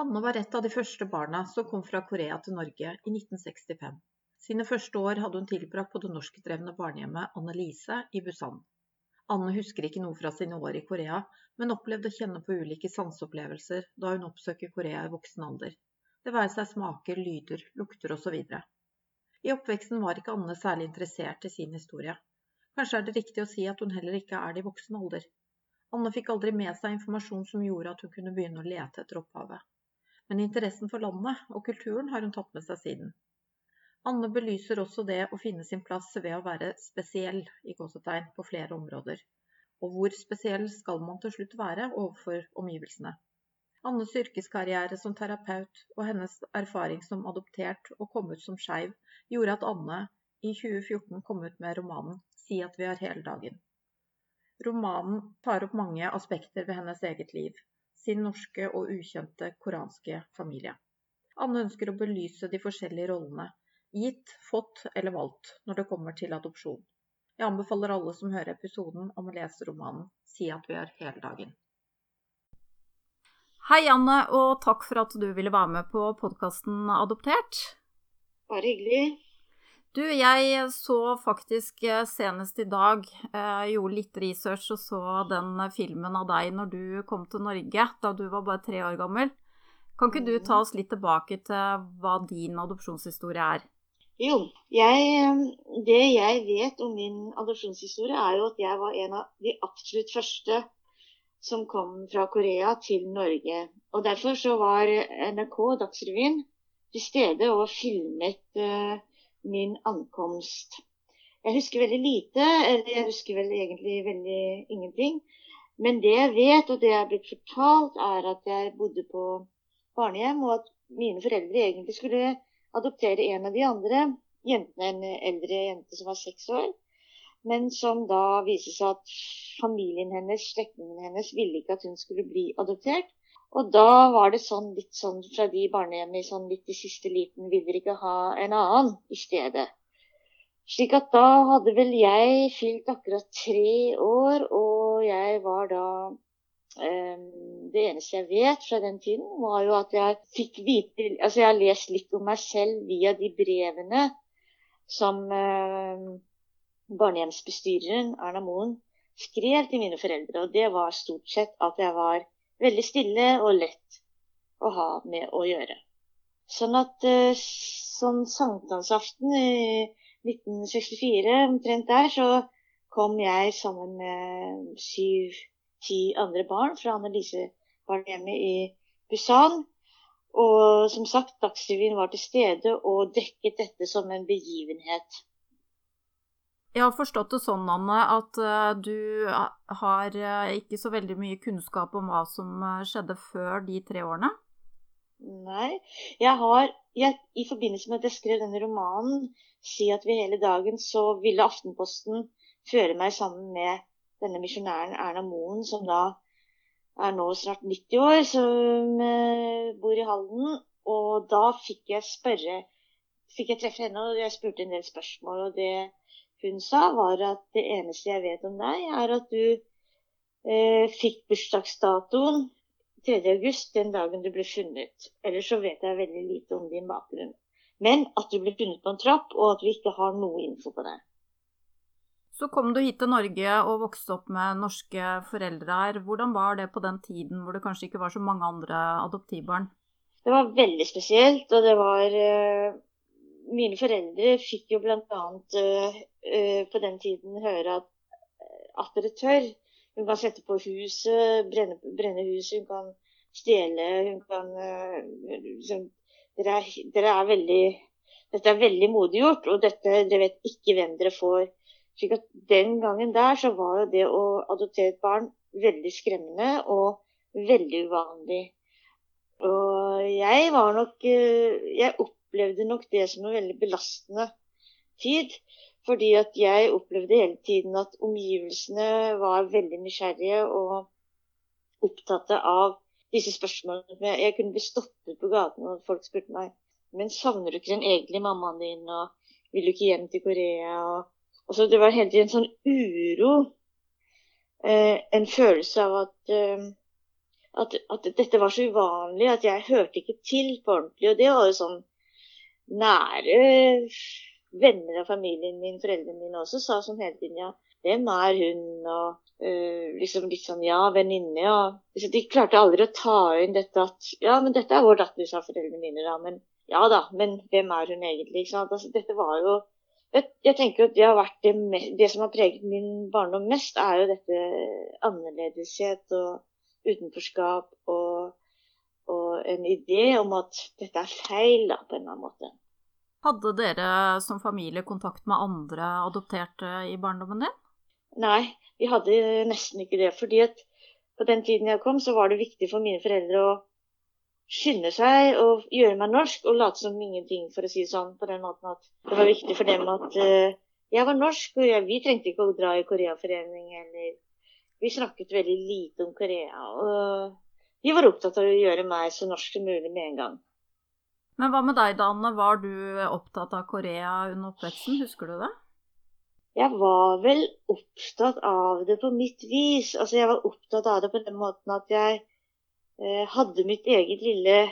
Anne var et av de første barna som kom fra Korea til Norge i 1965. Sine første år hadde hun tilbrakt på det norskdrevne barnehjemmet Annelise i Busan. Anne husker ikke noe fra sine år i Korea, men opplevde å kjenne på ulike sanseopplevelser da hun oppsøker Korea i voksen alder. Det være seg smaker, lyder, lukter osv. I oppveksten var ikke Anne særlig interessert i sin historie. Kanskje er det riktig å si at hun heller ikke er det i voksen alder. Anne fikk aldri med seg informasjon som gjorde at hun kunne begynne å lete etter opphavet men interessen for landet og kulturen har hun tatt med seg siden. Anne belyser også det å finne sin plass ved å være spesiell i gåsetegn på flere områder. Og hvor spesiell skal man til slutt være overfor omgivelsene? Annes yrkeskarriere som terapeut og hennes erfaring som adoptert og kom ut som skeiv, gjorde at Anne i 2014 kom ut med romanen 'Si at vi har hele dagen'. Romanen tar opp mange aspekter ved hennes eget liv, sin norske og ukjente koranske familie. Anne ønsker å belyse de forskjellige rollene, gitt, fått eller valgt, når det kommer til adopsjon. Jeg anbefaler alle som hører episoden om å lese romanen 'Si at vi er hele dagen'. Hei, Anne, og takk for at du ville være med på podkasten Adoptert. Bare hyggelig. Du, jeg så faktisk eh, senest i dag, eh, gjorde litt research og så den filmen av deg når du kom til Norge, da du var bare tre år gammel. Kan ikke du ta oss litt tilbake til hva din adopsjonshistorie er? Jo, jeg, eh, det jeg vet om min adopsjonshistorie, er jo at jeg var en av de absolutt første som kom fra Korea til Norge. Og derfor så var NRK Dagsrevyen til stede og filmet uh, min ankomst. Jeg husker veldig lite, eller jeg husker vel egentlig veldig ingenting. Men det jeg vet, og det jeg er blitt fortalt, er at jeg bodde på barnehjem, og at mine foreldre egentlig skulle adoptere en av de andre jentene, en eldre jente som var seks år. Men som da viser seg at familien hennes, slektningene hennes, ville ikke at hun skulle bli adoptert. Og da var det sånn litt sånn fra de barnehjemmene sånn litt i siste liten Vil dere ikke ha en annen i stedet? Slik at da hadde vel jeg fylt akkurat tre år, og jeg var da um, Det eneste jeg vet fra den tiden, var jo at jeg fikk vite Altså jeg har lest litt om meg selv via de brevene som um, barnehjemsbestyreren Erna Moen skrev til mine foreldre, og det var stort sett at jeg var veldig stille og lett å ha med å gjøre. Sånn at eh, sånn sankthansaften i 1964, omtrent der, så kom jeg sammen med syv-ti andre barn fra Annelise-barnehjemmet i Busan. Og som sagt, Dagsrevyen var til stede og dekket dette som en begivenhet. Jeg har forstått det sånn, Anne, at uh, du har uh, ikke så veldig mye kunnskap om hva som skjedde før de tre årene? Nei. Jeg har jeg, I forbindelse med at jeg skrev denne romanen, si at vi hele dagen så ville Aftenposten føre meg sammen med denne misjonæren Erna Moen, som da er nå snart 90 år, som bor i Halden. Og da fikk jeg spørre Fikk jeg treffe henne, og jeg spurte en del spørsmål. og det hun sa, var at det eneste jeg vet om deg, er at du eh, fikk bursdagsdatoen 3.8, den dagen du ble funnet. Ellers så vet jeg veldig lite om din bakgrunn. Men at du ble funnet på en trapp, og at vi ikke har noe info på deg. Så kom du hit til Norge og vokste opp med norske foreldre her. Hvordan var det på den tiden hvor det kanskje ikke var så mange andre adoptivbarn? Det var veldig spesielt, og det var eh, Mine foreldre fikk jo bl.a. Uh, uh, på den tiden høre at at dere tør. Hun kan sette på huset, brenne, brenne huset, hun kan stjele, hun kan uh, liksom, dere, er, dere, er, veldig Dette er veldig modig gjort, og dette, dere vet ikke hvem dere får. Slik at Den gangen der så var jo det å adoptere et barn veldig skremmende og veldig uvanlig. Og jeg var nok Jeg opplevde nok det som en veldig belastende tid. Fordi at jeg opplevde hele tiden at omgivelsene var veldig nysgjerrige og opptatte av disse spørsmålene. Jeg kunne bli stoppet på gaten, og folk spurte meg men savner du ikke den egentlige mammaen din, og vil du ikke hjem til Korea? Og, og så Det var hele tiden en sånn uro. Eh, en følelse av at, eh, at, at, dette var så uvanlig at jeg hørte ikke til på ordentlig. Og det var jo sånn nære venner av familien min, foreldrene mine også, sa sånn hele tiden ja, hvem er hun? Og uh, liksom litt sånn ja, venninne. Ja. De klarte aldri å ta inn dette at ja, men dette er vår datter, sa foreldrene mine da. Men ja da, men hvem er hun egentlig? Ikke sant? Altså, dette var jo jeg, jeg, tenker at det har vært det, det, som har preget min barndom mest, er jo dette annerledeshet og utenforskap og, og, en idé om at dette er feil, da, på en eller annen måte. Hadde dere som familie kontakt med andre adopterte i barndommen din? Nei, vi hadde nesten ikke det. fordi at på den tiden jeg kom, så var det viktig for mine foreldre å skynde seg og gjøre meg norsk og late som ingenting, for å si det sånn. På den måten at det var viktig for dem at uh, jeg var norsk, og jeg, vi trengte ikke å dra i Koreaforening eller Vi snakket veldig lite om Korea. Og de var opptatt av å gjøre meg så norsk som mulig med en gang. Men hva med deg, Danne? Var du opptatt av Korea under oppveksten? Husker du det? Jeg var vel opptatt av det på mitt vis. Altså, jeg var opptatt av det på den måten at jeg Eh, hadde mitt eget lille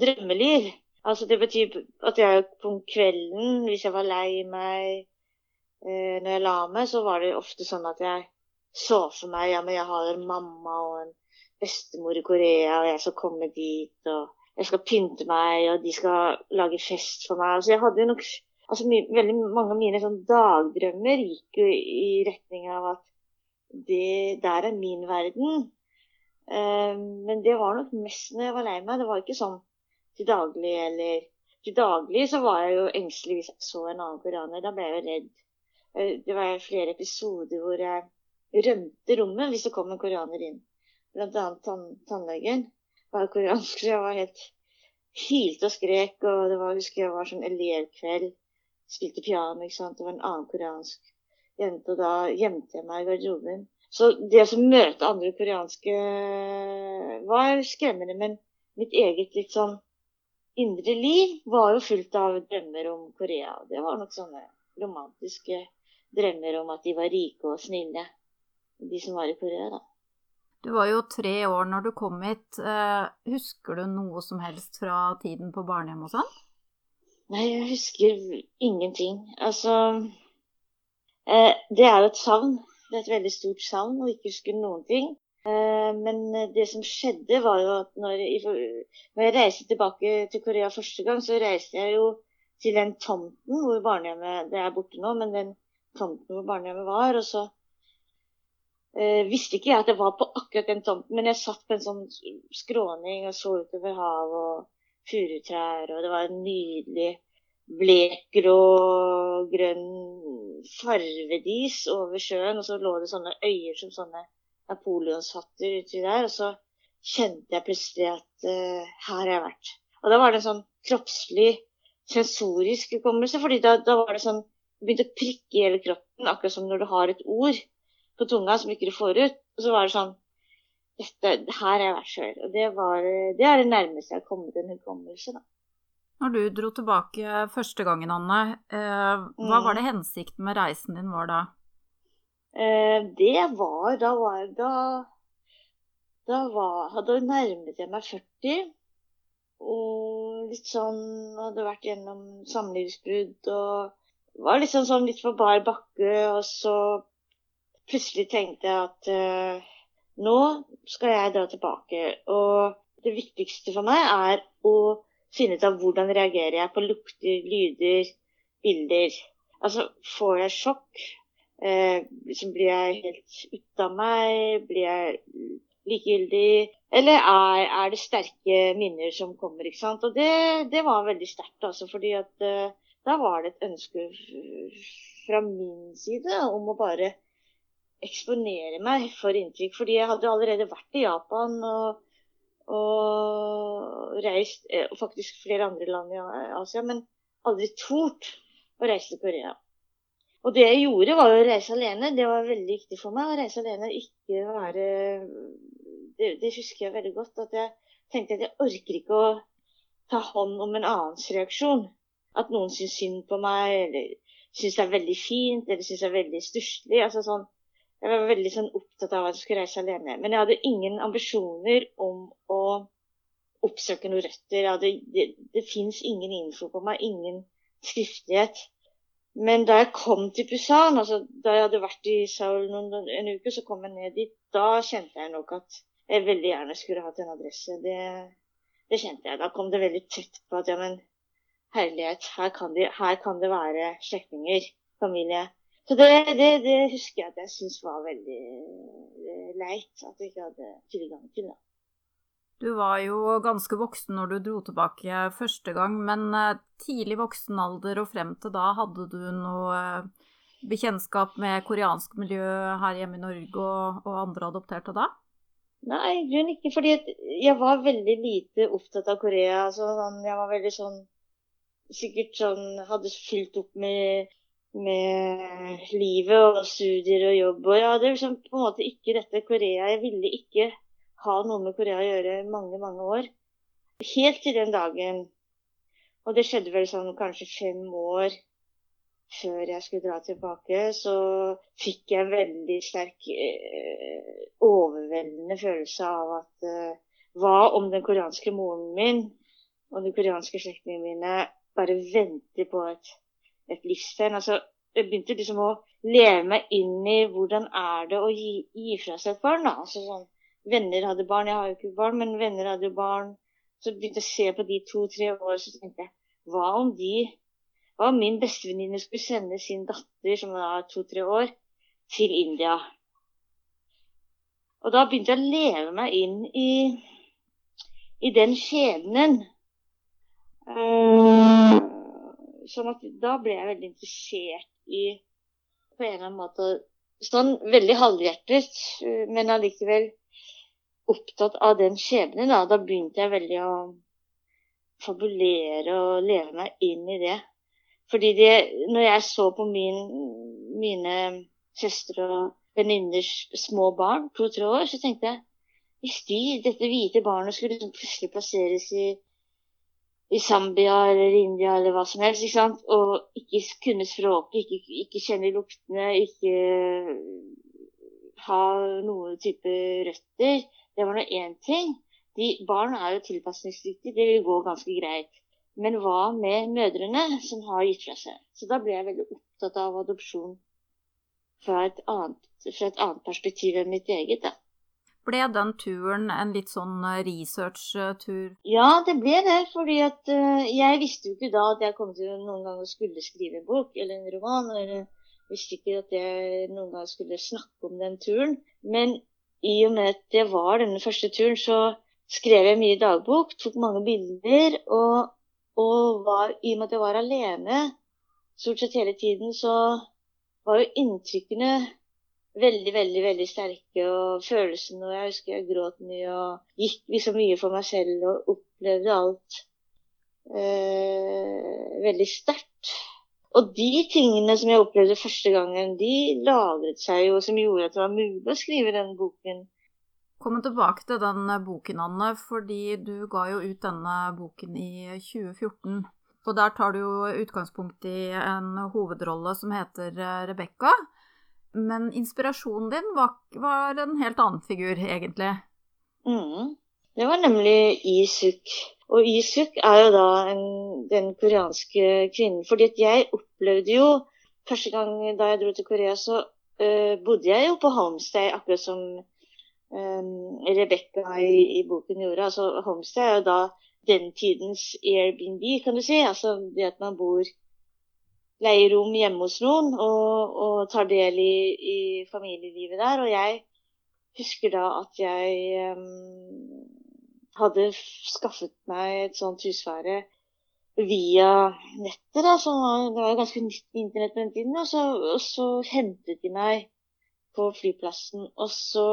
drømmeliv. Altså Det betyr at jeg på kvelden, hvis jeg var lei meg eh, når jeg la meg, så var det ofte sånn at jeg så for meg ja, men jeg har en mamma og en bestemor i Korea, og jeg skal komme dit, og jeg skal pynte meg, og de skal lage fest for meg. Altså jeg hadde jo nok altså Veldig mange av mine sånn dagdrømmer gikk jo i retning av at det der er min verden. Um, men det var nok mest når jeg var lei meg. Det var ikke sånn til daglig eller Til daglig så var jeg jo engstelig hvis jeg så en annen koreaner. Da ble jeg jo redd. Eh, det var flere episoder hvor jeg rømte rommet hvis det kom en koreaner inn. Annet tann tannlegen var koreansk, så jeg var helt hylte og skrek. Og det var, husker jeg var sånn elevkveld. Spilte piano, ikke sant. Det var en annen koreansk jente, og da gjemte jeg meg i garderoben. Så det å møte andre koreanske var skremmende. Men mitt eget litt sånn indre liv var jo fullt av drømmer om Korea. Det var nok sånne romantiske drømmer om at de var rike og snille, de som var i Korea, da. Du var jo tre år når du kom hit. Eh, husker du noe som helst fra tiden på barnehjem og sånn? Nei, jeg husker ingenting. Altså eh, Det er jo et savn. Det er et veldig stort savn å ikke huske noen ting. Eh, men det som skjedde, var jo at når jeg, reiste tilbake til Korea første gang, så reiste jeg jo til den tomten hvor barnehjemmet Det er borte nå, men den tomten hvor barnehjemmet var. Og så eh, visste ikke jeg at det var på akkurat den tomten, men jeg satt på en sånn skråning og så utover havet og furutrær, og det var en nydelig blekgrå, grønn farvedis over sjøen. Og så lå det sånne øyer som sånne napoleonshatter uti der. Og så kjente jeg plutselig at eh, her har jeg vært. Og da var det en sånn kroppslig, sensorisk hukommelse. fordi da, da, var det sånn begynte å prikke i hele kroppen, akkurat som når du har et ord på tunga som ikke du får ut. Og så var det sånn dette, Her har jeg vært før. Og det, var, det er det nærmeste jeg har kommet en hukommelse, da. Når du dro tilbake første gangen, Anne, eh, hva var det mm. hensikten med reisen din var da? Eh, det var Da var da, da var, da nærmet jeg meg 40. Og litt sånn Hadde vært gjennom samlivsbrudd og var liksom sånn litt på bar bakke. Og så plutselig tenkte jeg at uh, nå skal jeg dra tilbake. Og det viktigste for meg er å finne ut av hvordan reagerer jeg på lukter, lyder, bilder. Altså, får jeg sjokk? Uh, liksom blir jeg helt ute av meg? Blir jeg likegyldig? Eller er, er, det sterke minner som kommer? ikke sant? Og det, det var veldig sterkt, altså, fordi at uh, da var det et ønske fra min side om å bare eksponere meg for inntrykk. Fordi jeg hadde allerede vært i Japan. og og reist eh, og faktisk flere andre land i Asia, men aldri tort å reise til Korea. Og det jeg gjorde, var å reise alene. Det var veldig viktig for meg å reise alene. Ikke være det, det, husker jeg veldig godt. At jeg tenkte at jeg orker ikke å ta hånd om en annens reaksjon. At noen syns synd på meg, eller syns det er veldig fint, eller syns det er veldig stusslig. Altså sånn, Jeg var veldig sånn opptatt av at jeg skulle reise alene. Men jeg hadde ingen ambisjoner om å oppsøke noen røtter. Hadde, det det fins ingen info på meg, ingen skriftlighet. Men da jeg kom til Busan, altså da jeg hadde vært i Seoul noen, en uke, så kom jeg ned dit. Da kjente jeg nok at jeg veldig gjerne skulle hatt en adresse. Det, det kjente jeg. Da kom det veldig tett på at ja, men herlighet, her kan, de, her kan det være slektninger, familie. Så det, det, det, husker jeg at jeg syntes var veldig eh, leit at jeg ikke hadde tilgang til. det. Du var jo ganske voksen når du dro tilbake første gang, men eh, tidlig voksen alder og frem til da, hadde du noe eh, bekjentskap med koreansk miljø her hjemme i Norge og, og andre adopterte da? Nei, i grunnen ikke. Fordi jeg var veldig lite opptatt av Korea. Altså, jeg var veldig sånn Sikkert sånn Hadde fylt opp med med livet og studier og jobb. Og jeg hadde liksom på en måte ikke dette Korea. Jeg ville ikke ha noe med Korea å gjøre mange, mange år. Helt til den dagen. Og det skjedde vel sånn kanskje fem år før jeg skulle dra tilbake, så fikk jeg en veldig sterk, øh, overveldende følelse av at øh, hva om den koreanske moren min og de koreanske slektningene mine bare venter på et et livstegn. Altså, jeg begynte liksom å leve meg inn i hvordan er det å gi, gi fra seg et barn. Da. Altså, sånn, venner hadde barn, jeg har jo ikke barn, men venner hadde jo barn. Så begynte jeg å se på de to-tre år, så tenkte jeg hva om de hva om min bestevenninne skulle sende sin datter, som var to-tre år, til India? Og da begynte jeg å leve meg inn i, i den skjebnen. Uh, sånn at da ble jeg veldig interessert i på en eller annen måte Sånn veldig halvhjertet, men allikevel opptatt av den skjebnen. Da. da begynte jeg veldig å fabulere og leve meg inn i det. Fordi det, når jeg så på min, mine søstre og venninners små barn, to-tre år, så tenkte jeg hvis de, dette hvite barnet skulle plutselig plasseres i i Zambia eller India eller hva som helst, ikke sant? og ikke kunne språket, ikke, ikke kjenne luktene, ikke ha noen type røtter. Det var nå én ting. De, barn er jo tilpasningsdyktige, det vil gå ganske greit. Men hva med mødrene som har gitt fra seg? Så da ble jeg veldig opptatt av adopsjon fra et annet, fra et annet perspektiv enn mitt eget. da. Ble den turen en litt sånn eh, research-tur? Ja, det ble det. fordi at uh, jeg visste jo ikke da at jeg kom til noen gang å skulle skrive en bok eller en roman. eller visste ikke at jeg noen gang skulle snakke om den turen. Men i og med at det var denne første turen, så skrev jeg mye dagbok, tok mange bilder. Og, og var, i og med at jeg var alene stort sett hele tiden, så var jo inntrykkene veldig, veldig veldig sterke. Og følelsene Og jeg husker jeg gråt mye og gikk liksom mye for meg selv og opplevde alt eh, veldig sterkt. Og de tingene som jeg opplevde første gangen, de lagret seg jo, som gjorde at det var mulig å skrive den boken. Komme tilbake til den boken, Anne, fordi du ga jo ut denne boken i 2014. Og der tar du jo utgangspunkt i en hovedrolle som heter Rebekka. Men inspirasjonen din var, var en helt annen figur, egentlig. Mm. Det var nemlig Isuk. Og Isuk er jo da en, den koreanske kvinnen. Fordi at jeg opplevde jo Første gang da jeg dro til Korea, så uh, bodde jeg jo på Homestay, akkurat som um, Rebekka i, i, boken gjorde. Altså Homestay er jo da den tidens Airbnb, kan du si. Altså det at man bor leier rom hjemme hos noen og, og tar del i, i, familielivet der. Og jeg husker da at jeg um, hadde skaffet meg et sånt husvære via nettet. da, som var, Det var ganske nytt internett på den tiden. Og så, og så hentet de meg på flyplassen. Og så,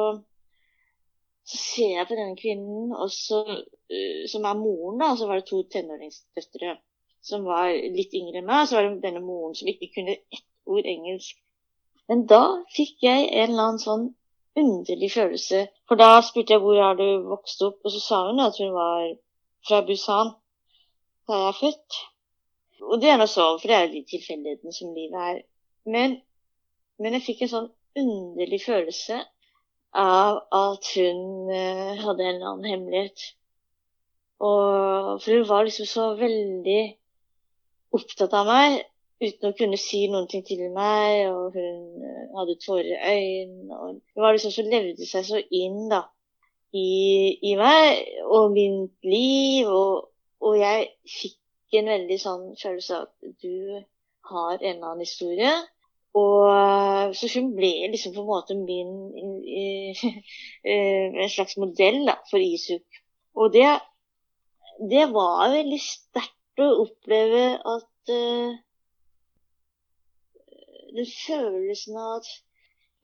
så ser jeg på denne kvinnen, også, uh, som er moren, da. Så var det to tenåringsdøtre som var litt yngre enn meg. Så var det denne moren som ikke kunne ett ord engelsk. Men da fikk jeg en eller annen sånn underlig følelse. For da spurte jeg hvor har du vokst opp, og så sa hun at hun var fra Busan. Da er jeg født. Og det er nå så, for det er jo de tilfeldighetene som livet er. Men, men jeg fikk en sånn underlig følelse av at hun uh, hadde en eller annen hemmelighet. Og, for hun var liksom så veldig opptatt av meg uten å kunne si noen ting til meg. Og hun uh, hadde tårer i øynene. Og det var liksom så levde seg så inn da, i, i meg og mitt liv. Og, og jeg fikk en veldig sånn følelse av at du har en eller annen historie. Og så hun ble liksom på en måte min en slags modell da, for Isuk. Og det, det var veldig sterkt å oppleve at uh, Den følelsen av at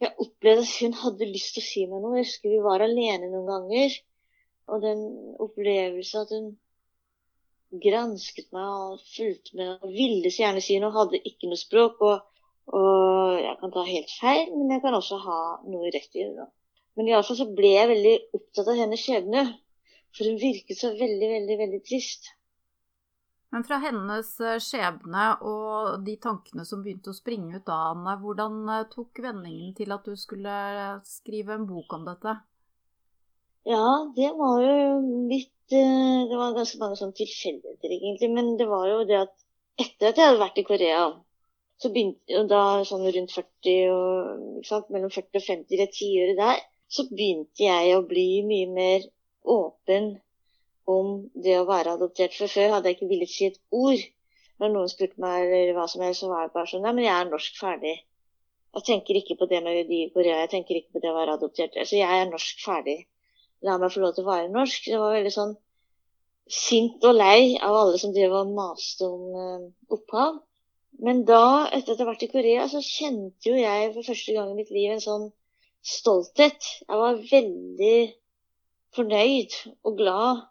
jeg opplevde at hun hadde lyst til å si meg noe. Jeg husker vi var alene noen ganger. Og den opplevelsen at hun gransket meg og fulgte med og ville så gjerne si noe, hadde ikke noe språk. Og, og jeg kan ta helt feil, men jeg kan også ha noe rett i det. Men iallfall så ble jeg veldig opptatt av hennes skjebne. For hun virket så veldig, veldig, veldig trist. Men fra hennes eh, skjebne og de tankene som begynte å springe ut av henne, hvordan eh, tok vendingen til at du skulle skrive en bok om dette? Ja, det var jo litt Eh, det var ganske mange sånne tilfeldigheter, egentlig. Men det var jo det at etter at jeg hadde vært i Korea, så begynte da sånn rundt 40 og sant, mellom 40 og 50, det tiåret der, så begynte jeg å bli mye mer åpen om det å være adoptert. For før hadde jeg ikke villet si et ord. Når noen spurte meg eller hva som helst, så var jeg bare sånn Nei, men jeg er norsk ferdig. Jeg tenker ikke på det med de i Korea, jeg tenker ikke på det å være adoptert. Altså, jeg er norsk ferdig la meg få lov til å være norsk. Det var veldig sånn sint og lei av alle som drev og maste om uh, opphav. Men da, etter at jeg har vært i Korea, så kjente jo jeg for første gang i mitt liv en sånn stolthet. Jeg var veldig fornøyd og glad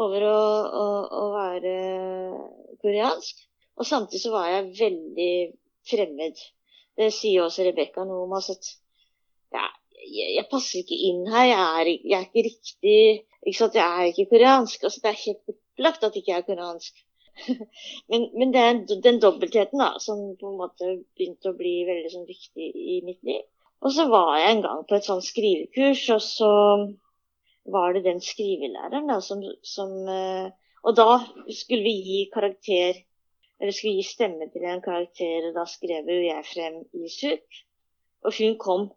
over å, å, å være koreansk. Og samtidig så var jeg veldig fremmed. Det sier også Rebekka noe om. Altså at ja, jeg, jeg, passer ikke inn her, jeg er, jeg er ikke riktig ikke sant? Jeg er ikke koreansk. Altså, det er helt opplagt at jeg ikke er koreansk. men, men, er den dobbeltheten da, som på en måte begynte å bli veldig sånn, viktig i mitt liv. Og så var jeg en gang på et sånt skrivekurs, og så var det den skrivelæreren da, som, som uh, Og da skulle vi gi karakter, eller skulle gi stemme til en karakter, og da skrev jo jeg frem Isuk. Og hun kom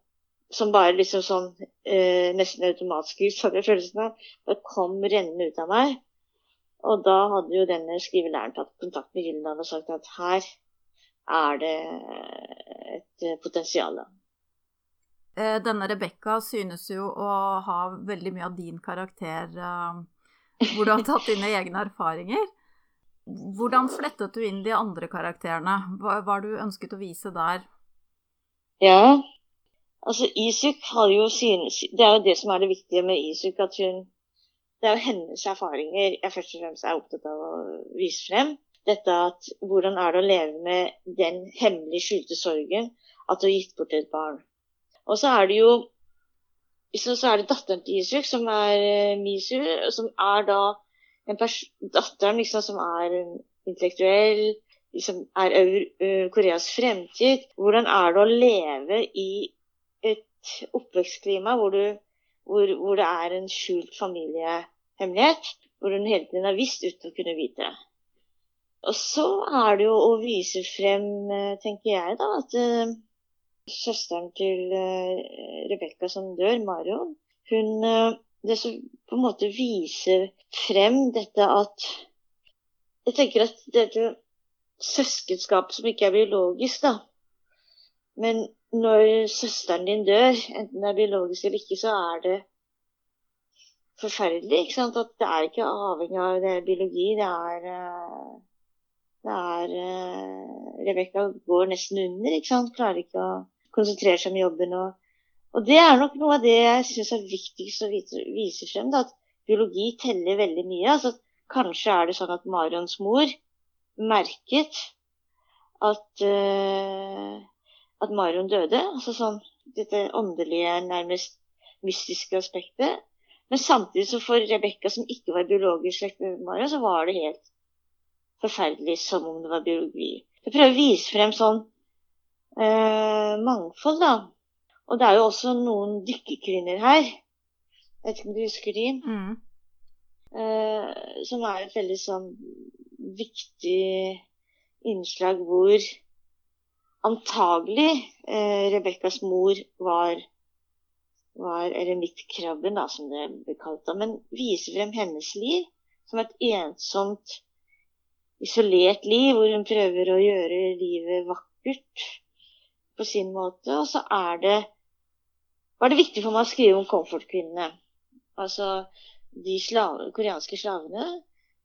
som bare liksom sånn eh, nesten automatisk hadde jeg følelsen av. Det kom rennende ut av meg. Og da hadde jo denne skrivelæreren tatt kontakt med Gyldendal og sagt at her er det et eh, potensial. Eh, denne Rebekka synes jo å ha veldig mye av din karakter, eh, hvor du har tatt dine egne erfaringer. Hvordan flettet du inn de andre karakterene? Hva var du ønsket å vise der? Ja, Altså, Isuk har jo sine Det er jo det som er det viktige med Isuk. at hun Det er jo hennes erfaringer jeg først og fremst er opptatt av å vise frem. Dette at hvordan er det å leve med den hemmelig skjulte sorgen at du har gitt bort et barn. Og så er det jo så, er det datteren til Isuk, som er uh, Misu, som er da en datteren liksom, som er intellektuell, liksom er uh, Koreas fremtid. Hvordan er det å leve i et oppvekstklima hvor, du, hvor, hvor, det er en skjult familiehemmelighet, hvor hun hele tiden har visst uten å kunne vite det. Og så er det jo å vise frem, eh, tenker jeg, da, at søsteren til uh, Rebekka som dør, Marion, hun uh, det som på en måte viser frem dette at Jeg tenker at dette søskenskapet som ikke er biologisk, da, men når søsteren din dør, enten det er biologisk eller ikke, så er det forferdelig. ikke sant? At det er ikke avhengig av det biologi. Det er, eh, det er eh, Rebekka går nesten under. ikke sant? Klarer ikke å konsentrere seg om jobben. Og, og det er nok noe av det jeg syns er viktigst å vise, vise frem. Da, at biologi teller veldig mye. altså Kanskje er det sånn at Marions mor merket at uh, at Marion døde. Altså sånn dette åndelige, nærmest mystiske aspektet. Men samtidig så for Rebekka, som ikke var biologisk slekt med Marion, så var det helt forferdelig som om det var biologi. Jeg prøver å vise frem sånn eh, mangfold, da. Og det er jo også noen dykkerkvinner her. Jeg vet ikke om du husker de? Mm. Eh, som er et veldig sånn viktig innslag hvor antagelig eh, Rebekkas mor var, var eremittkrabben, da, som det ble kalt da, men viser frem hennes liv som et ensomt, isolert liv, hvor hun prøver å gjøre livet vakkert på sin måte. Og så er det, var det viktig for meg å skrive om komfortkvinnene. Altså de slave, koreanske slavene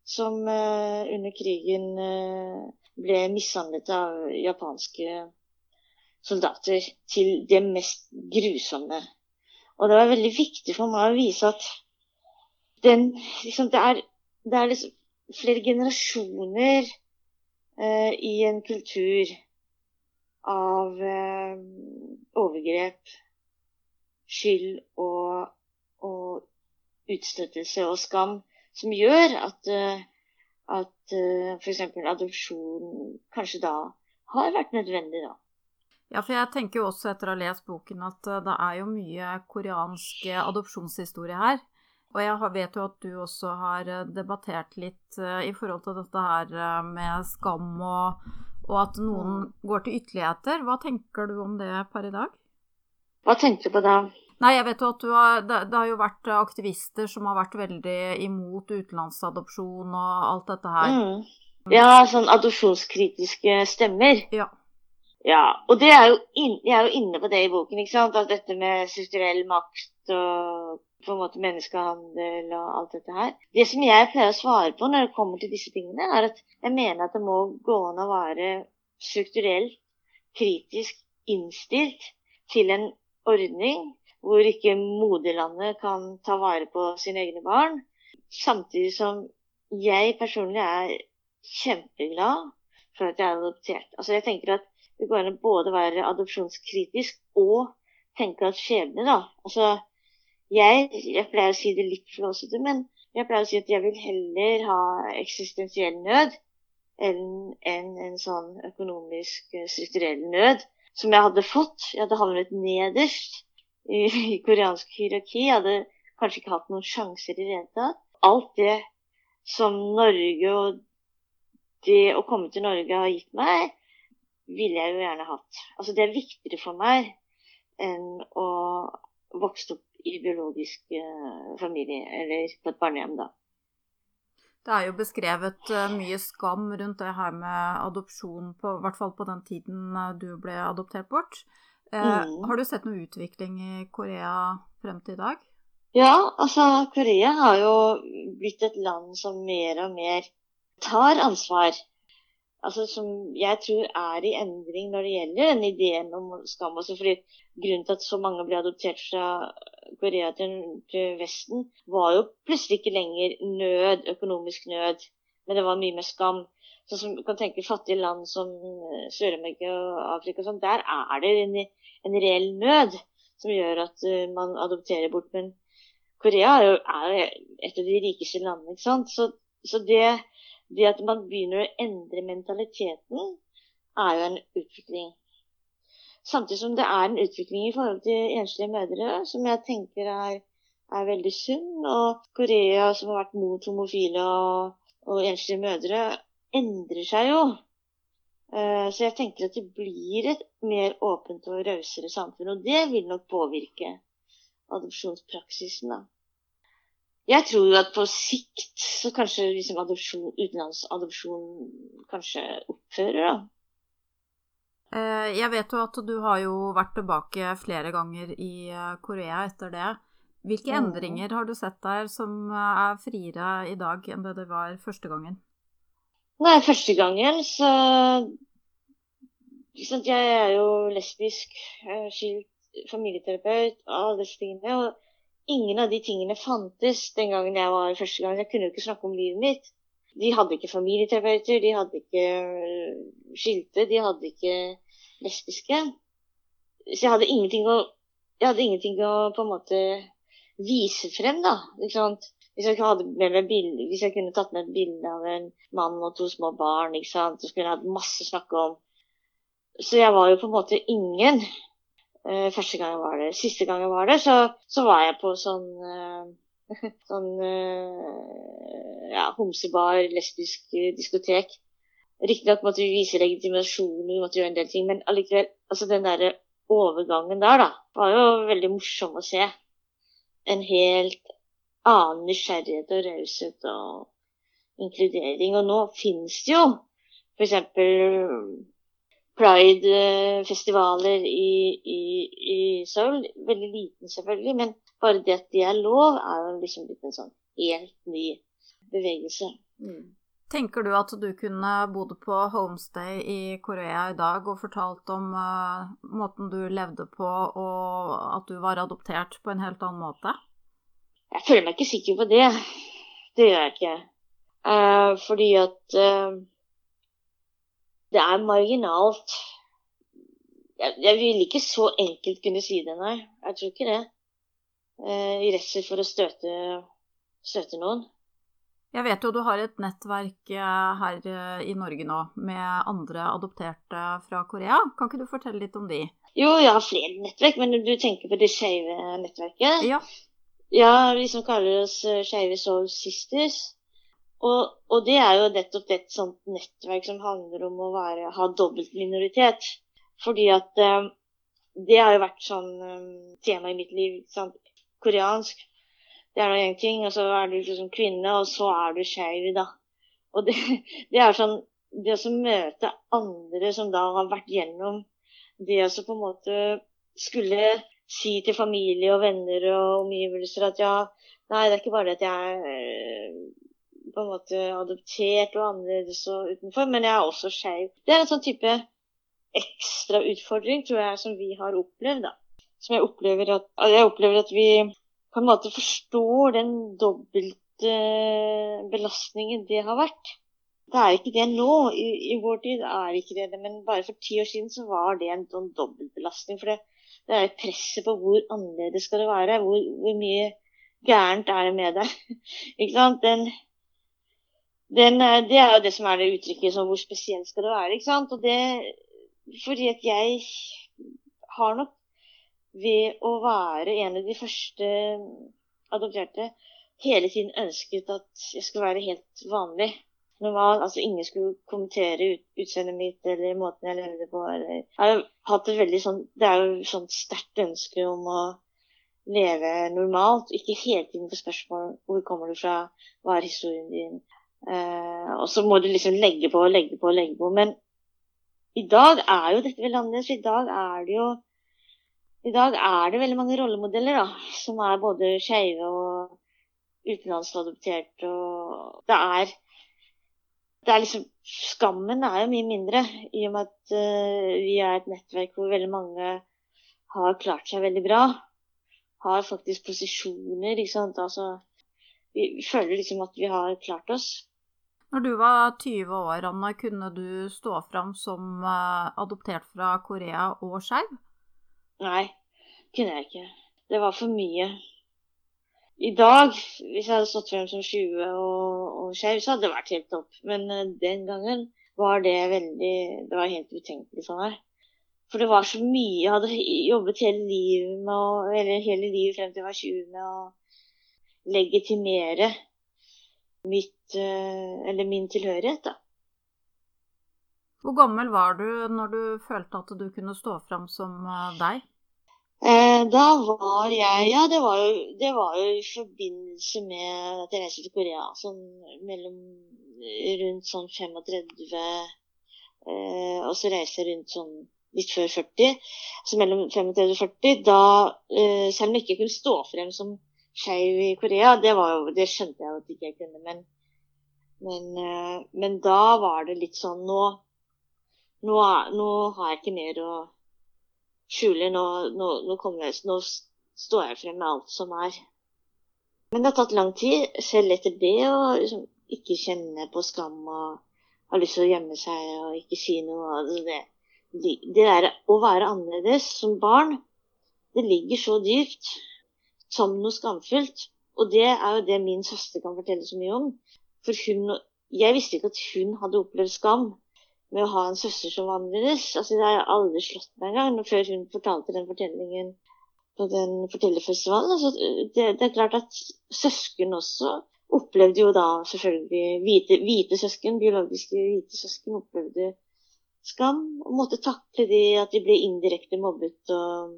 som uh, under krigen uh, ble mishandlet av japanske soldater til det mest grusomme. Og det var veldig viktig for meg å vise at den, liksom, det er, det er liksom flere generasjoner uh, i en kultur av overgrep, skyld og, og utstøtelse og skam som gjør at, eh, at eh, f.eks. adopsjon kanskje da har vært nødvendig, da. Ja, for jeg tenker jo også etter å ha lest boken at eh, det er jo mye koreansk adopsjonshistorie her. Og jeg vet jo at du også har debattert litt i forhold til dette her med skam og, og at noen går til ytterligheter. Hva tenker du om det per i dag? Hva tenker du på da? Nei, jeg vet jo at har, det, det, har jo vært aktivister som har vært veldig imot utenlandsadopsjon og alt dette her. Mm. Ja, sånn adopsjonskritiske stemmer. Ja. ja og det er jo in, jeg er jo inne på det i boken, ikke sant. At dette med strukturell makt og på en måte menneskehandel og alt dette her. Det som jeg pleier å svare på når det kommer til disse tingene, er at jeg mener at det må gå an å være strukturelt kritisk innstilt til en ordning hvor ikke moderlandet kan ta vare på sine egne barn. Samtidig som jeg personlig er kjempeglad for at jeg er adoptert. Altså jeg tenker at Det går an å både være adopsjonskritisk og tenke at skjebne, da Altså jeg, jeg pleier å si det litt flåsete, men jeg pleier å si at jeg vil heller ha eksistensiell nød enn en, en sånn økonomisk, eh, strukturell nød som jeg hadde fått. Jeg hadde havnet nederst i, i koreansk hierarki. Jeg hadde kanskje ikke hatt noen sjanser i det hele tatt. Alt det som Norge og det å komme til Norge har gitt meg, ville jeg jo gjerne hatt. Altså det er viktigere for meg enn å vokse opp i biologisk uh, familie, eller på et barnehjem, da. Det er jo beskrevet uh, mye skam rundt det her med adopsjon, på, i hvert fall på den tiden uh, du ble adoptert bort. Eh, mm. Har du sett noe utvikling i Korea frem til i dag? Ja, altså Korea har jo blitt et land som mer og mer tar ansvar. Altså Som jeg tror er i endring når det gjelder den ideen om skam. Også fordi Grunnen til at så mange ble adoptert fra Korea til, Vesten, var jo plutselig ikke lenger nød, økonomisk nød, men det var mye mer skam. Sånn som kan tenke fattige land som Sør-Amerika og Afrika, sånn, der er det en en reell nød som gjør at uh, man adopterer bort. Men Korea er jo er et av de rikeste landene. ikke sant? Så, så det, det, at man begynner å endre mentaliteten, er jo en utvikling. Samtidig som det er en utvikling i forhold til enslige mødre, som jeg tenker er, er veldig sunn. Og Korea, som har vært mot homofile og, og enslige mødre, endrer seg jo. Eh, så jeg tenker at det blir et mer åpent og rausere samfunn. Og det vil nok påvirke adopsjonspraksisen, da. Jeg tror jo at på sikt så kanskje liksom adopsjon, utenlandsadopsjon kanskje opphører, da. Eh, jeg vet jo at du har jo vært tilbake flere ganger i eh, Korea etter det. Hvilke mm. endringer har du sett der som er friere i dag enn det det var første gangen? Nei, første gangen så Jeg er jo lesbisk, skilt, familieterapeut og alle disse tingene. Og ingen av de tingene fantes den gangen jeg var første gang. Jeg kunne jo ikke snakke om livet mitt. De hadde ikke familieterapeuter, de hadde ikke øh, skilte, de hadde ikke lesbiske. Så jeg hadde ingenting å, hadde ingenting å på en måte vise frem, da. Ikke sant? Hvis jeg, bilder, hvis jeg, kunne tatt med et bilde av en mann og to små barn, så skulle jeg hatt masse å snakke om. Så jeg var jo på en måte ingen. Uh, første gang jeg var der. Siste gang jeg var der, så, så var jeg på sånn uh, sånn uh, ja, homsebar, lesbisk diskotek. Riktignok måtte vi vise legitimasjon, vi måtte gjøre en del ting, men allikevel, altså den derre overgangen der, da, var jo veldig morsom å se. En helt annen nysgjerrighet og raushet og inkludering. Og nå finnes det jo f.eks. Pride-festivaler i, i, i, Seoul. Veldig liten, selvfølgelig, men bare det at det er lov, er jo liksom blitt en sånn helt ny bevegelse. Mm. Tenker du at du kunne bodd på homestay i Korea i dag og fortalt om uh, måten du levde på, og at du var adoptert på en helt annen måte? Jeg føler meg ikke sikker på det. Det gjør jeg ikke. Uh, fordi at uh, det er marginalt. Jeg, jeg, vil ikke så enkelt kunne si det, nei. Jeg tror ikke det. Eh, I redsel for å støte, støte, noen. Jeg vet jo du har et nettverk her i Norge nå med andre adopterte fra Korea. Kan ikke du fortelle litt om de? Jo, jeg har flere nettverk, men du tenker på det skeive nettverket? Ja. Ja, vi som kaller oss uh, Skeive Soul Sisters. Og, og, det er jo nettopp et sånt nettverk som handler om å være, ha dobbelt minoritet. Fordi at eh, det har jo vært sånn um, tema i mitt liv. Sant? Koreansk. Det er nå én ting, og så er du liksom kvinne, og så er du skeiv, da. Og det, det, er sånn Det å møte andre som da har vært gjennom det å på en måte skulle si til familie og venner og omgivelser at ja, nei, det er ikke bare det at jeg eh, på en måte adoptert og annerledes og utenfor, men jeg er også skeiv. Det er en sånn type ekstra utfordring, tror jeg, som vi har opplevd. da. Som jeg opplever at, jeg opplever at vi på en måte forstår den dobbelte belastningen det har vært. Det er ikke det nå. I, i vår tid er ikke det det, men bare for ti år siden så var det en sånn dobbeltbelastning. For det, det er presset på hvor annerledes skal det være. Hvor, hvor mye gærent er det med deg? ikke sant? Den, den, det er jo det som er det uttrykket som hvor spesielt skal det være. ikke sant? Og det fordi at jeg har nok ved å være en av de første adopterte hele tiden ønsket at jeg skulle være helt vanlig normal. Altså ingen skulle kommentere ut, utseendet mitt eller måten jeg levde på. Eller. Jeg har hatt et veldig sånn Det er jo sånt sterkt ønske om å leve normalt. Ikke hele tiden få spørsmål hvor kommer du fra, hva er historien din. Eh, og så må du liksom legge på og legge på og legge på. Men i dag er jo dette veldig annerledes. I dag er det jo i dag er det veldig mange rollemodeller da, som er både skeive og utenlandsadoptert. Og det er det er liksom, Skammen er jo mye mindre, i og med at uh, vi er et nettverk hvor veldig mange har klart seg veldig bra. Har faktisk posisjoner, ikke sant. Altså, vi, føler liksom at vi har klart oss. Når du var 20 år, Anna, kunne du stå fram som uh, adoptert fra Korea og skeiv? Nei, kunne jeg ikke. Det var for mye i dag, hvis jeg hadde stått frem som 20 og, og skeiv, så hadde det vært helt topp. Men uh, den gangen var det veldig Det var helt utenkelig for meg. For det var så mye Jeg hadde jobbet hele livet med eller hele livet frem til jeg var 20 med å legitimere mitt uh, Eller min tilhørighet, da. Hvor gammel var du når du følte at du kunne stå fram som uh, deg? Eh, da var jeg Ja, det var, jo, det var jo i forbindelse med at jeg reiste til Korea. Sånn mellom rundt sånn 35 eh, Og så reiste jeg rundt sånn litt før 40. Så mellom 35 og 40. Da, eh, selv om jeg ikke kunne stå frem som skeiv i Korea, det, jo, det, skjønte jeg at ikke jeg kunne. Men, men, eh, men da var det litt sånn Nå, nå, nå har jeg ikke mer å skjule. Nå, nå, jeg, nå, står jeg frem med alt som er. Men det har tatt lang tid, selv etter det, å liksom, ikke kjenne på skam og ha lyst til å gjemme seg og ikke si noe. Altså det, det der å være annerledes som barn, det ligger så dypt som noe skamfullt. Og det er jo det min søster kan fortelle så mye om. For hun Jeg visste ikke at hun hadde opplevd skam med å ha en søster som var. Altså, det har jeg aldri slått meg engang før hun fortalte den fortellingen på den fortellerfestivalen. Altså, det, det, er klart at søsken også opplevde jo da selvfølgelig hvite, hvite søsken, biologiske hvite søsken, opplevde skam og måtte takle de at de ble indirekte mobbet og,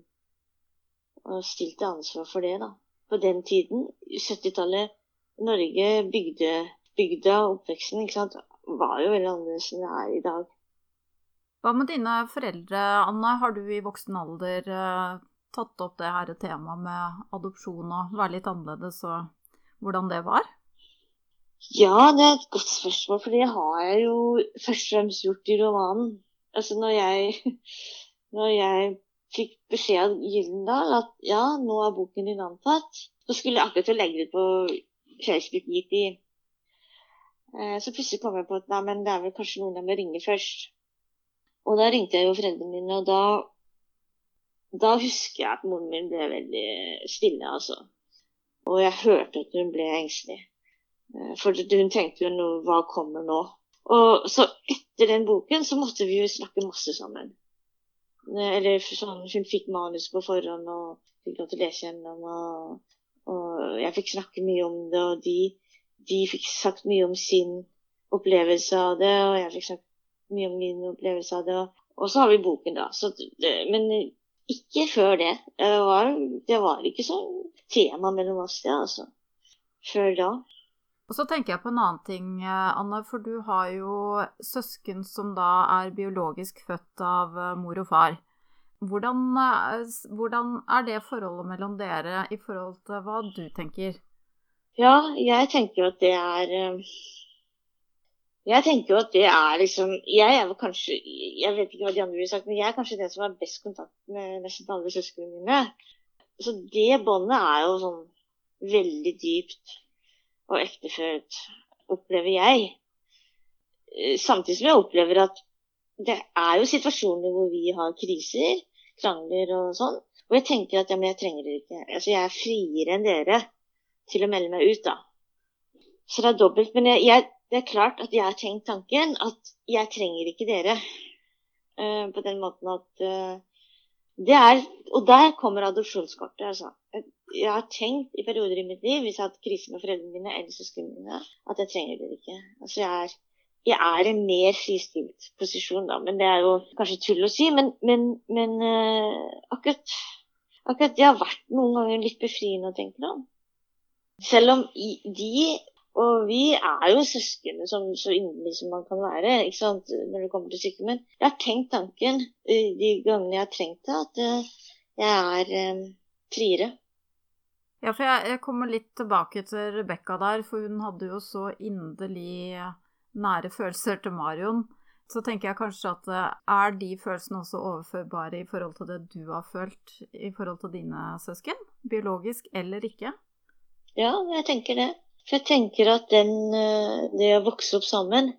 og stilt til ansvar for det. da. På den tiden, 70-tallet, Norge bygde bygda oppveksten ikke sant, var jo veldig annerledes enn det er i dag. Hva med dine foreldre, Anne? Har du i voksen alder uh, tatt opp det her temaet med adopsjon og være litt annerledes, og hvordan det var? Ja, det er et godt spørsmål, for det har jeg jo først og fremst gjort i romanen. Altså når jeg, når jeg fikk beskjed av Gyldendal at ja, nå er boken din antatt, så skulle jeg akkurat til å legge det på Facebook gitt i Eh, så plutselig kom jeg på at nei, men det er vel kanskje noen jeg må ringe først. Og da ringte jeg jo foreldrene mine, og da, da husker jeg at moren min ble veldig stille, altså. Og jeg hørte at hun ble engstelig. Eh, for hun tenkte jo noe, hva kommer nå? Og så etter den boken så måtte vi jo snakke masse sammen. Eh, eller sånn, hun fikk manus på forhånd og fikk lov til å lese gjennom. Og, og jeg fikk snakke mye om det, og de de fikk sagt mye om sin opplevelse av det, og jeg fikk sagt mye om min opplevelse av det. Og så har vi boken, da. Det, men ikke før det. Det var, det var ikke sånn tema mellom oss, det, altså. Før da. Og så tenker jeg på en annen ting, Anne. For du har jo søsken som da er biologisk født av eh, mor og far. Hvordan, eh, hvordan er det forholdet mellom dere i forhold til hva du tenker? Ja, jeg tenker jo at det er eh, Jeg tenker jo at det er liksom Jeg er vel kanskje Jeg vet ikke hva de andre ville sagt, men jeg er kanskje den som har best kontakt med nesten alle søsknene mine. Så det båndet er jo sånn veldig dypt og ektefølt, opplever jeg. Eh, samtidig som jeg opplever at det er jo situasjoner hvor vi har kriser, krangler og sånn. Og jeg tenker at ja, men jeg trenger det ikke. Altså, jeg er friere enn dere til å melde meg ut, da. Så det er dobbelt. Men jeg, jeg, det er klart at jeg har tenkt tanken at jeg trenger ikke dere. Uh, på den måten at uh, det er Og der kommer adopsjonskortet. Altså. Jeg har tenkt i perioder i mitt liv, hvis jeg har hatt krise med foreldrene mine eller søsknene mine, at jeg trenger dere ikke. Altså, jeg er jeg er en mer fristilt posisjon, da. Men det er jo kanskje tull å si. Men, men, men øh, akkurat, akkurat det har vært noen ganger litt befriende å tenke på. Selv om de og vi er jo søsken som, så inderlig som man kan være ikke sant, når det kommer til stykket. Men jeg har tenkt tanken de gangene jeg har trengt det, at eh, jeg er friere. Ja, for jeg, jeg, kommer litt tilbake til Rebekka der, for hun hadde jo så inderlig nære følelser til Marion. Så tenker jeg kanskje at er de følelsene også overførbare i forhold til det du har følt i forhold til dine søsken? Biologisk eller ikke? Ja, jeg tenker det. For jeg tenker at den, eh, det å vokse opp sammen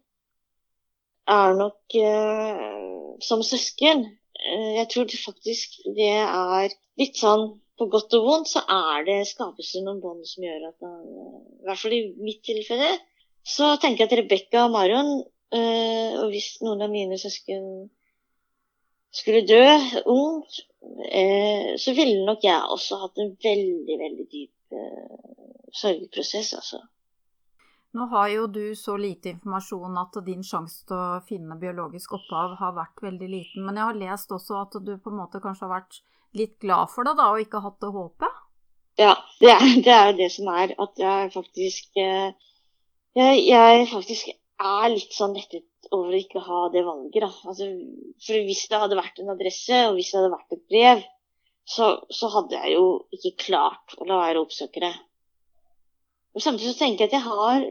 er nok eh, som søsken. Uh, jeg tror det faktisk det er litt sånn på godt og vondt, så er det skapes det noen bånd som gjør at man I hvert fall i mitt tilfelle. Så tenker jeg at Rebekka og Marion, øh, og hvis noen av mine søsken skulle dø ung, så ville nok jeg også hatt en veldig, veldig dyp sorgprosess, altså. Nå har jo du så lite informasjon at din sjanse til å finne biologisk opphav har vært veldig liten. Men jeg har lest også at du på en måte kanskje har vært litt glad for det, da, og ikke hatt det håpet? Ja, det er, det er jo det som er. At jeg faktisk eh, jeg, jeg, faktisk er litt sånn lettet over å ikke ha det valget, da. Altså, for hvis det hadde vært en adresse, og hvis det hadde vært et brev, så, så hadde jeg jo ikke klart å la være å oppsøke det. Og samtidig så tenker jeg at jeg har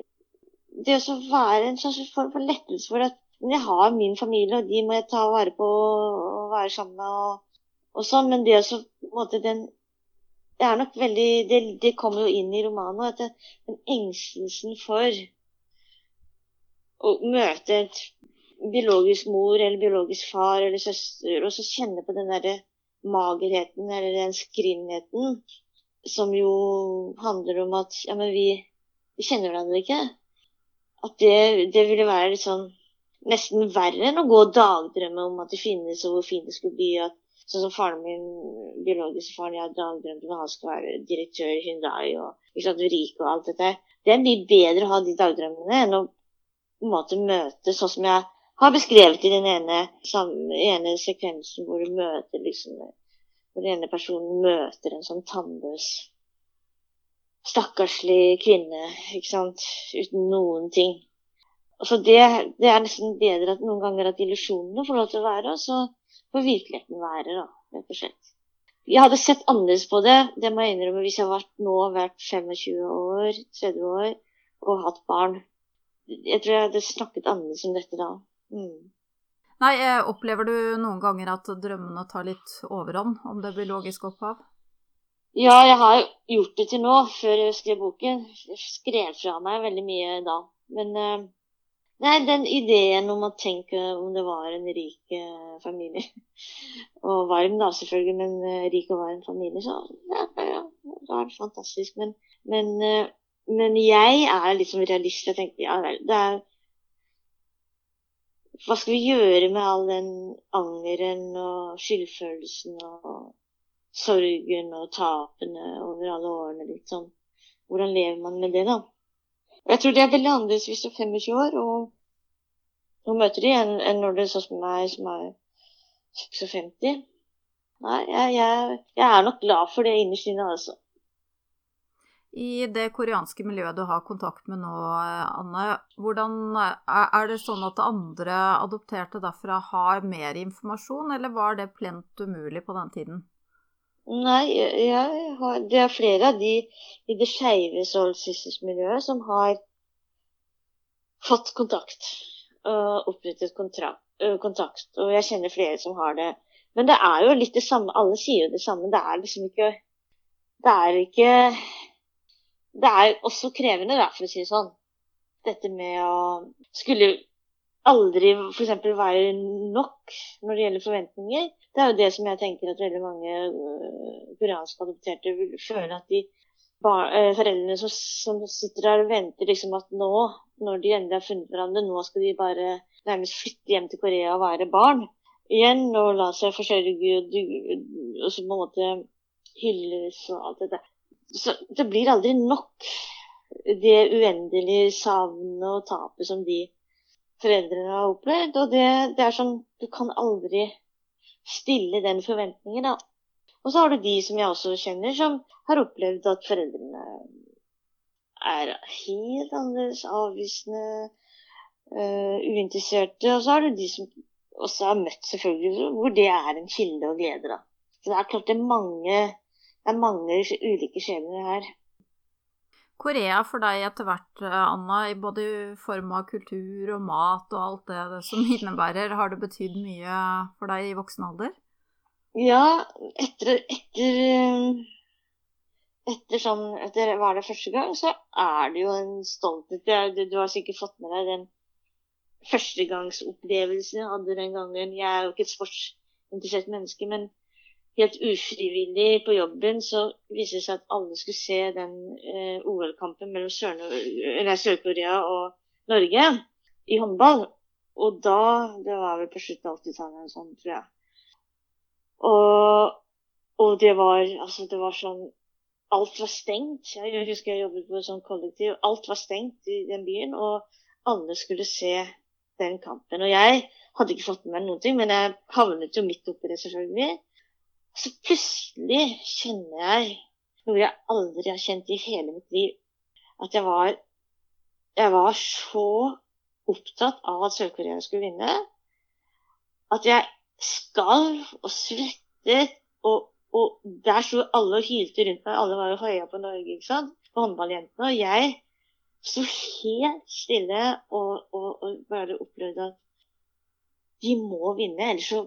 det å være en slags form for lettelse for at jeg har min familie, og de må jeg ta vare på og være sammen med og, og sånn. Men det også på en måte den Det er nok veldig Det, det kommer jo inn i romanen at det, den engstelsen for å møte et biologisk mor eller biologisk far eller søster, og så kjenne på den derre magerheten eller den skrinnheten som jo handler om at ja, men vi, vi kjenner hverandre ikke. At det, det, ville være litt sånn nesten verre enn å gå og dagdrømme om at det finnes, og hvor fint det skulle bli. At, sånn som faren min, biologiske faren, jeg dagdrømte om at han skulle være direktør i Hyundai og ikke rik og alt dette. Det er mye bedre å ha de dagdrømmene enn å på en måte møte sånn som jeg har beskrevet i den ene, ene sekvensen hvor du møter liksom Hvor den ene personen møter en sånn tannløs stakkarslig kvinne, ikke sant, uten noen ting. så det, det, er nesten bedre at noen ganger at illusjonene får lov til å være, og så får virkeligheten være, da, rett og slett. Jeg hadde sett annerledes på det, det må jeg innrømme, hvis jeg har vært nå vært 25 år, 30 år og hatt barn. Jeg tror jeg hadde snakket annerledes om dette da. Mm. Nei, eh, opplever du noen ganger at drømmene tar litt overhånd om det biologiske opphav? Ja, jeg har gjort det til nå, før jeg skrev boken. Jeg skrev fra meg veldig mye da. Men uh, nei, den ideen om å tenke om det var en rik uh, familie Og varm, da, selvfølgelig, men uh, rik og varm familie, så ja, ja, det var fantastisk. Men, men, men jeg er liksom realist. Jeg tenker ja vel, det er Hva skal vi gjøre med all den angeren og skyldfølelsen og sorgen og tapene over alle årene. Sånn. Hvordan lever man med det, da? Og jeg tror det er veldig annerledes hvis du er 25 år og, og møter de enn, enn når er sånn som meg, som er 56. Nei, jeg, jeg, jeg, er nok glad for det innerst inne, altså. I det koreanske miljøet du har kontakt med nå, Anne, hvordan er det sånn at andre adopterte derfra har mer informasjon, eller var det plent umulig på den tiden? Nei, jeg har, det er flere av de i det skeive Soul Sisters-miljøet som har fått kontakt. Og opprettet kontrakt, kontakt. Og jeg kjenner flere som har det. Men det er jo litt det samme. Alle sier jo det samme. Det er liksom ikke Det er ikke Det er også krevende, da, for å si det sånn. Dette med å skulle aldri f.eks. være nok når det gjelder forventninger. Det er jo det som jeg tenker at veldig mange uh, koreanske adopterte vil føle at de uh, foreldrene som, som, sitter der og venter liksom at nå, når de endelig har funnet hverandre, nå skal de bare nærmest flytte hjem til Korea og være barn igjen og la seg forsørge og, og så på en måte hylles og alt dette. Så det blir aldri nok det uendelige savnet og tapet som de foreldrene har opplevd. Og det, det, er sånn Du kan aldri stille den forventningen, da. Og så har du de som jeg også kjenner, som har opplevd at foreldrene er helt annerledes, avvisende, uh, uinteresserte. Og så har du de som også har møtt, selvfølgelig, hvor det er en kilde og glede, da. Så det er klart det er mange, det er mange ulike skjebner her. Korea for deg etter hvert, eh, Anna, i både form av kultur og mat og alt det, det som innebærer, har det betydd mye for deg i voksen alder? Ja, etter, etter, etter sånn Etter var det første gang, så er det jo en stolthet. Du, du har sikkert fått med deg den førstegangsopplevelsen jeg hadde den gangen. Jeg er jo ikke et sportsinteressert menneske, men helt ufrivillig på jobben, så viste det seg at alle skulle se den eh, OL-kampen mellom Sør-Korea og Norge i håndball. Og da Det var vel på slutten av 80-tallet sånn, tror jeg. Og, og, det var altså det var sånn Alt var stengt. Jeg husker jeg jobbet på et sånt kollektiv. Alt var stengt i den byen, og alle skulle se den kampen. Og jeg hadde ikke fått med meg noen ting, men jeg havnet jo midt oppi det, selvfølgelig. Så plutselig kjenner jeg noe jeg aldri har kjent i hele mitt liv. At jeg var, jeg var så opptatt av at Sør-Korea skulle vinne. At jeg skalv og svettet. Og, og der sto alle og hylte rundt meg. Alle var jo høya på Norge, ikke sant? Håndballjentene. Og jeg sto helt stille og, og, og bare opplevde at de må vinne, ellers så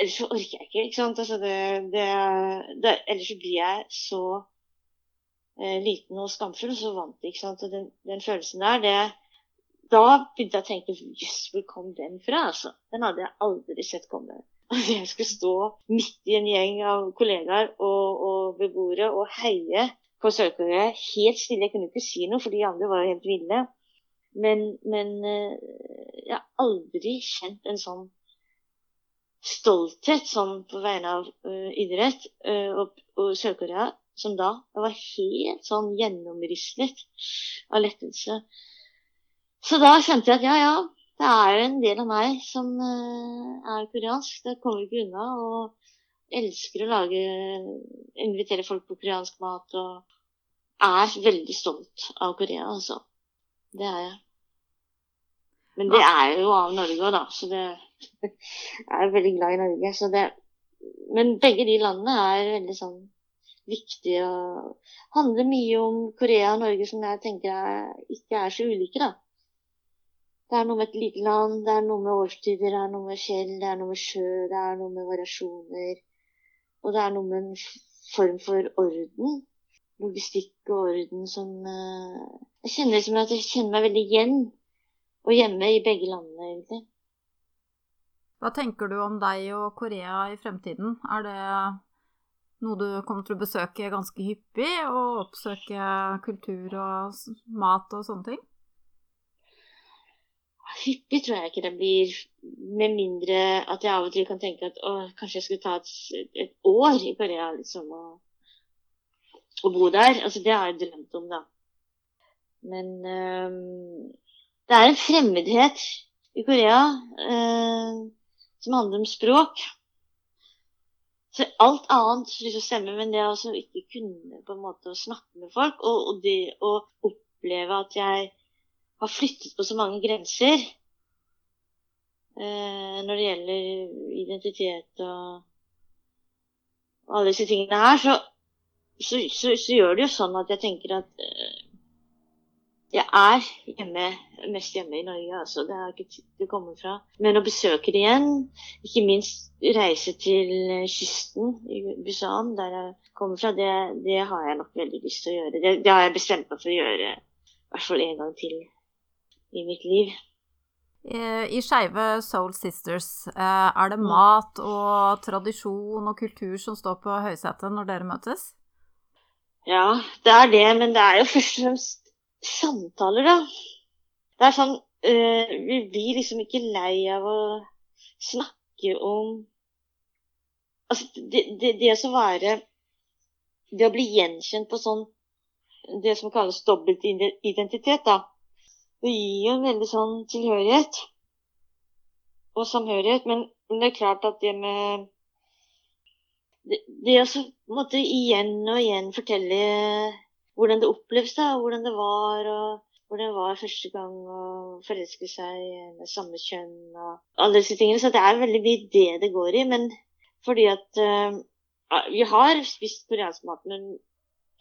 Ellers så orker jeg ikke. ikke sant? Altså det, det, det, ellers så blir jeg så eh, liten og skamfull, og så vant ikke sant? Og den, den følelsen der, det, da begynte jeg å tenke Jøss, hvor kom den fra? altså? Den hadde jeg aldri sett komme. Altså, jeg skulle stå midt i en gjeng av kollegaer og, og beboere og heie på Sør-Korea helt stille. Jeg kunne ikke si noe, for de andre var jo helt ville. Men, men eh, jeg har aldri kjent en sånn stolthet sånn på vegne av uh, idrett uh, og, og Sør-Korea som da. Var helt sånn gjennomristet av lettelse. Så da skjønte jeg at ja, ja, det er en del av meg som uh, er koreansk. Det kommer ikke unna. Og elsker å lage Invitere folk på koreansk mat. Og er veldig stolt av Korea, altså. Det er jeg. Men det er jo av Norge òg, da. Så det jeg er veldig glad i Norge. Så det Men begge de landene er veldig sånn viktige og handler mye om Korea og Norge som jeg tenker er, ikke er så ulike, da. Det er noe med et lite land, det er noe med årstider, det er noe med fjell, det er noe med sjø, det er noe med variasjoner. Og det er noe med en form for orden. Logistikk og orden som uh, Jeg kjenner som at jeg kjenner meg veldig igjen og hjemme i begge landene, egentlig. Hva tenker du om deg og Korea i fremtiden? Er det noe du kommer til å besøke ganske hyppig, og oppsøke kultur og mat og sånne ting? Hyppig tror jeg ikke det blir, med mindre at jeg av og til kan tenke at å, kanskje jeg skulle ta et, et år i Korea liksom, og, og, bo der. Altså, det har jeg drømt om, da. Men um, det er en fremmedhet i Korea eh, som handler om språk. Så alt annet liksom stemmer, men det å ikke kunne på en måte snakke med folk, og, og det å oppleve at jeg har flyttet på så mange grenser eh, når det gjelder identitet og alle disse tingene her, så, så, så, så, gjør det jo sånn at jeg tenker at eh, jeg er hjemme, mest hjemme i Norge, altså. Det har ikke tid til å komme fra. Men å besøke det igjen, ikke minst reise til kysten i Busan, der jeg kommer fra, det, det har jeg nok veldig lyst til å gjøre. Det, det har jeg bestemt meg for å gjøre i hvert fall en gang til i mitt liv. I Skeive Soul Sisters, eh, er det mat og tradisjon og kultur som står på høysetet når dere møtes? Ja, det er det, men det er jo først og fremst samtaler, da. Det er sånn øh, Vi blir liksom ikke lei av å snakke om Altså, det, det, det å være Det å bli gjenkjent på sånn Det som kalles dobbeltidentitet, da det gir jo en veldig sånn tilhørighet og samhørighet. Men, men, det er klart at det med Det, det å så måtte igjen og igjen fortelle hvordan det oppleves, da, hvordan det var, og hvordan det var første gang å forelske seg med samme kjønn og alle disse tingene. Så det er veldig mye det det går i. Men fordi at uh, vi har spist koreansk mat, men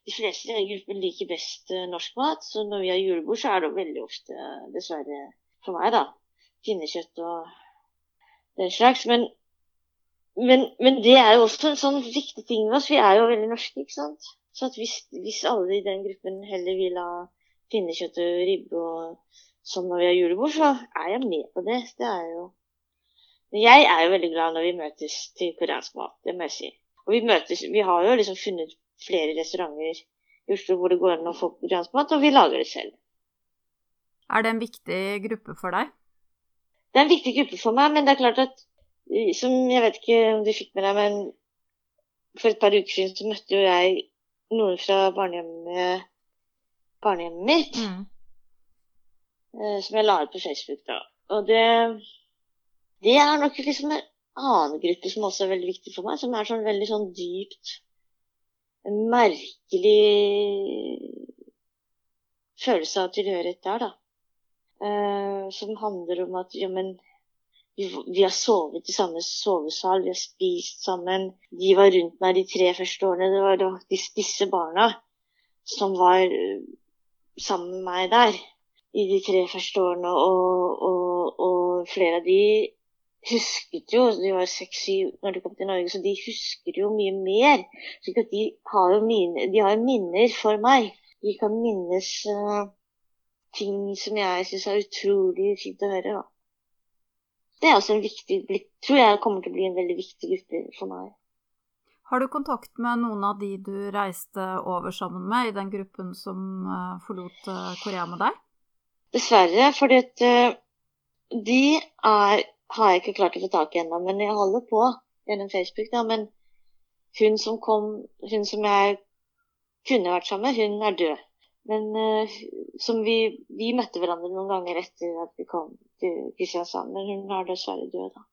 de fleste i gruppen liker best uh, norsk mat, så når vi har julebord, så er det veldig ofte, dessverre for meg, da, pinnekjøtt og den slags. Men, men, men, det er jo også en sånn viktig ting med oss. Vi er jo veldig norske, ikke sant. Så hvis, hvis, alle i den gruppen heller vil ha pinnekjøtt og ribbe og sånn når vi har julebord, så er jeg med på det. Det er jo Men jeg er jo veldig glad når vi møtes til koreansk mat, det må jeg si. Og vi møtes Vi har jo liksom funnet flere restauranter i Oslo hvor det går an å få koreansk mat, og vi lager det selv. Er det en viktig gruppe for deg? Det er en viktig gruppe for meg, men det er klart at som Jeg vet ikke om du fikk med deg, men for et par uker siden så møtte jo jeg noen fra barnehjemmet, barnehjemmet mitt. Mm. Eh, som jeg la ut på Facebook, da. Og det, det er nok liksom en annen gruppe som også er veldig viktig for meg, som er sånn veldig sånn dypt en merkelig følelse av tilhørighet der, da. Uh, som handler om at ja, men vi, har sovet i samme sovesal, vi har spist sammen. De var rundt meg de tre første årene. Det var da disse, barna som var uh, sammen med meg der i de tre første årene. Og, og, og flere av de husket jo De var seks-syv når de kom til Norge, så de husker jo mye mer. Så de har jo mine, de har minner for meg. De kan minnes uh, ting som jeg syns er utrolig fint å høre. da. Det er også en viktig tror jeg kommer til å bli en veldig viktig gruppe for meg. Har du kontakt med noen av de du reiste over sammen med i den gruppen som uh, forlot uh, Korea med deg? Dessverre, for uh, de er, har jeg ikke klart å få tak i ennå. Men jeg holder på gjennom Facebook. da, men hun som kom, hun som jeg kunne vært sammen med, hun er død. Men som vi, vi møtte hverandre noen ganger etter at vi kom Kristiansand. Men hun er dessverre død, da.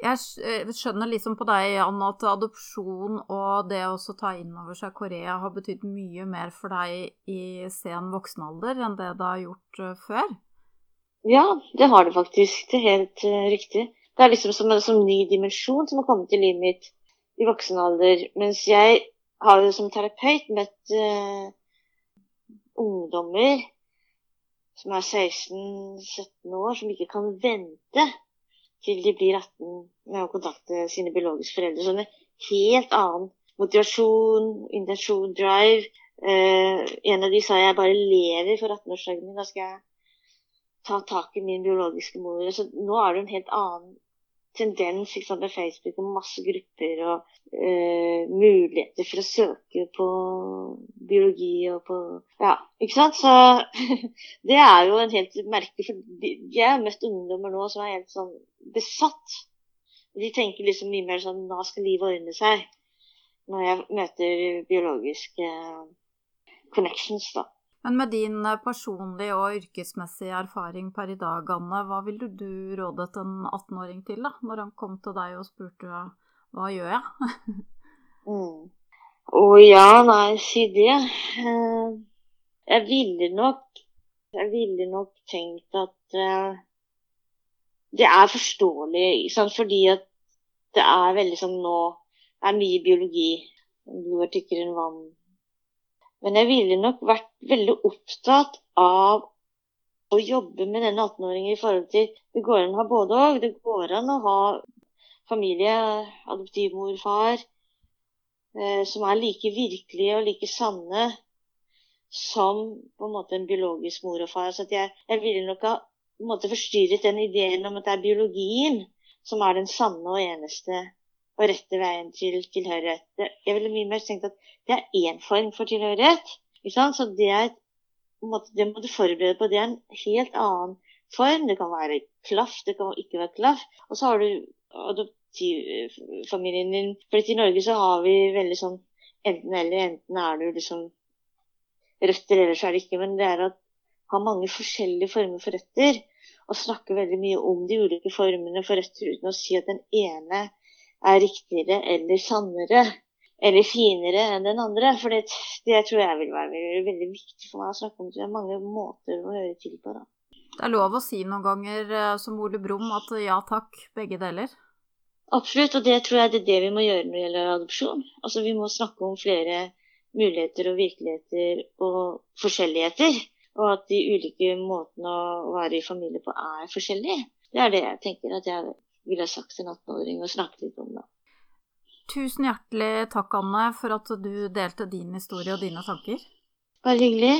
Jeg eh, skjønner liksom på deg, Jan, at adopsjon og det å ta inn over seg Korea har betydd mye mer for deg i sen voksenalder enn det det har gjort uh, før? Ja, det har det faktisk. Det er helt uh, riktig. Det er liksom som en som ny dimensjon som har kommet til livet mitt i voksen alder. Mens jeg har jo som terapeut møtt uh, ungdommer som er 16-17 år, som ikke kan vente til de blir 18 med å kontakte sine biologiske foreldre. Sånn en helt annen motivasjon, intensjon, drive. Eh, en av de sa jeg bare lever for 18-årsdagen min. Da skal jeg ta tak i min biologiske mor. Så nå er det en helt annen tendens ikke sant, med Facebook og masse grupper og uh, muligheter for å søke på biologi og på Ja, ikke sant? Så det er jo en helt merkelig For jeg har møtt ungdommer nå som er helt sånn besatt. De tenker liksom mye mer sånn Nå skal livet ordne seg. Når jeg møter biologiske connections, da. Men med din eh, personlige og yrkesmessige erfaring per i dag, Anne, hva ville du rådet en 18-åring til da, når han kom til deg og spurte hva gjør jeg? mm. Å ja, nei, si det. Uh, jeg ville nok Jeg ville nok tenkt at uh, det er forståelig, sant? fordi at det er veldig sånn nå er mye biologi. Du er tykkere enn vann men jeg ville nok vært veldig opptatt av å jobbe med denne 18-åringen i forhold til Det går an å ha både òg. Det går an å ha familie, adoptivmor, far, eh, som er like virkelige og like sanne som på en måte en biologisk mor og far. Så jeg, jeg, ville nok ha på en måte forstyrret den ideen om at det er biologien som er den sanne og eneste og rette veien til tilhørighet. Jeg ville mye mer tenkt at det er én form for tilhørighet. Så det, er, det må du forberede på. Det er en helt annen form. Det kan være klaff, det kan ikke være klaff. Og så har du adoptivfamilien din. For i Norge så har vi veldig sånn enten eller. Enten er du liksom røtter, eller så er det ikke. Men det er at ha mange forskjellige former for røtter. Og snakke veldig mye om de ulike formene for røtter uten å si at den ene er riktigere eller sannere eller finere enn den andre. For det, det tror jeg vil være veldig, veldig, viktig for meg å snakke om. Det er mange måter å høre til på, da. Det er lov å si noen ganger eh, som Ole Brumm at ja takk, begge deler? Absolutt, og det tror jeg det er det vi må gjøre når det gjelder adopsjon. Altså Vi må snakke om flere muligheter og virkeligheter og forskjelligheter. Og at de ulike måtene å være i familie på er forskjellige. Det er det jeg tenker at jeg ville sagt til en 18-åring og snakket litt om det. Tusen hjertelig takk, Anne, for at du delte din historie og dine tanker. Bare hyggelig.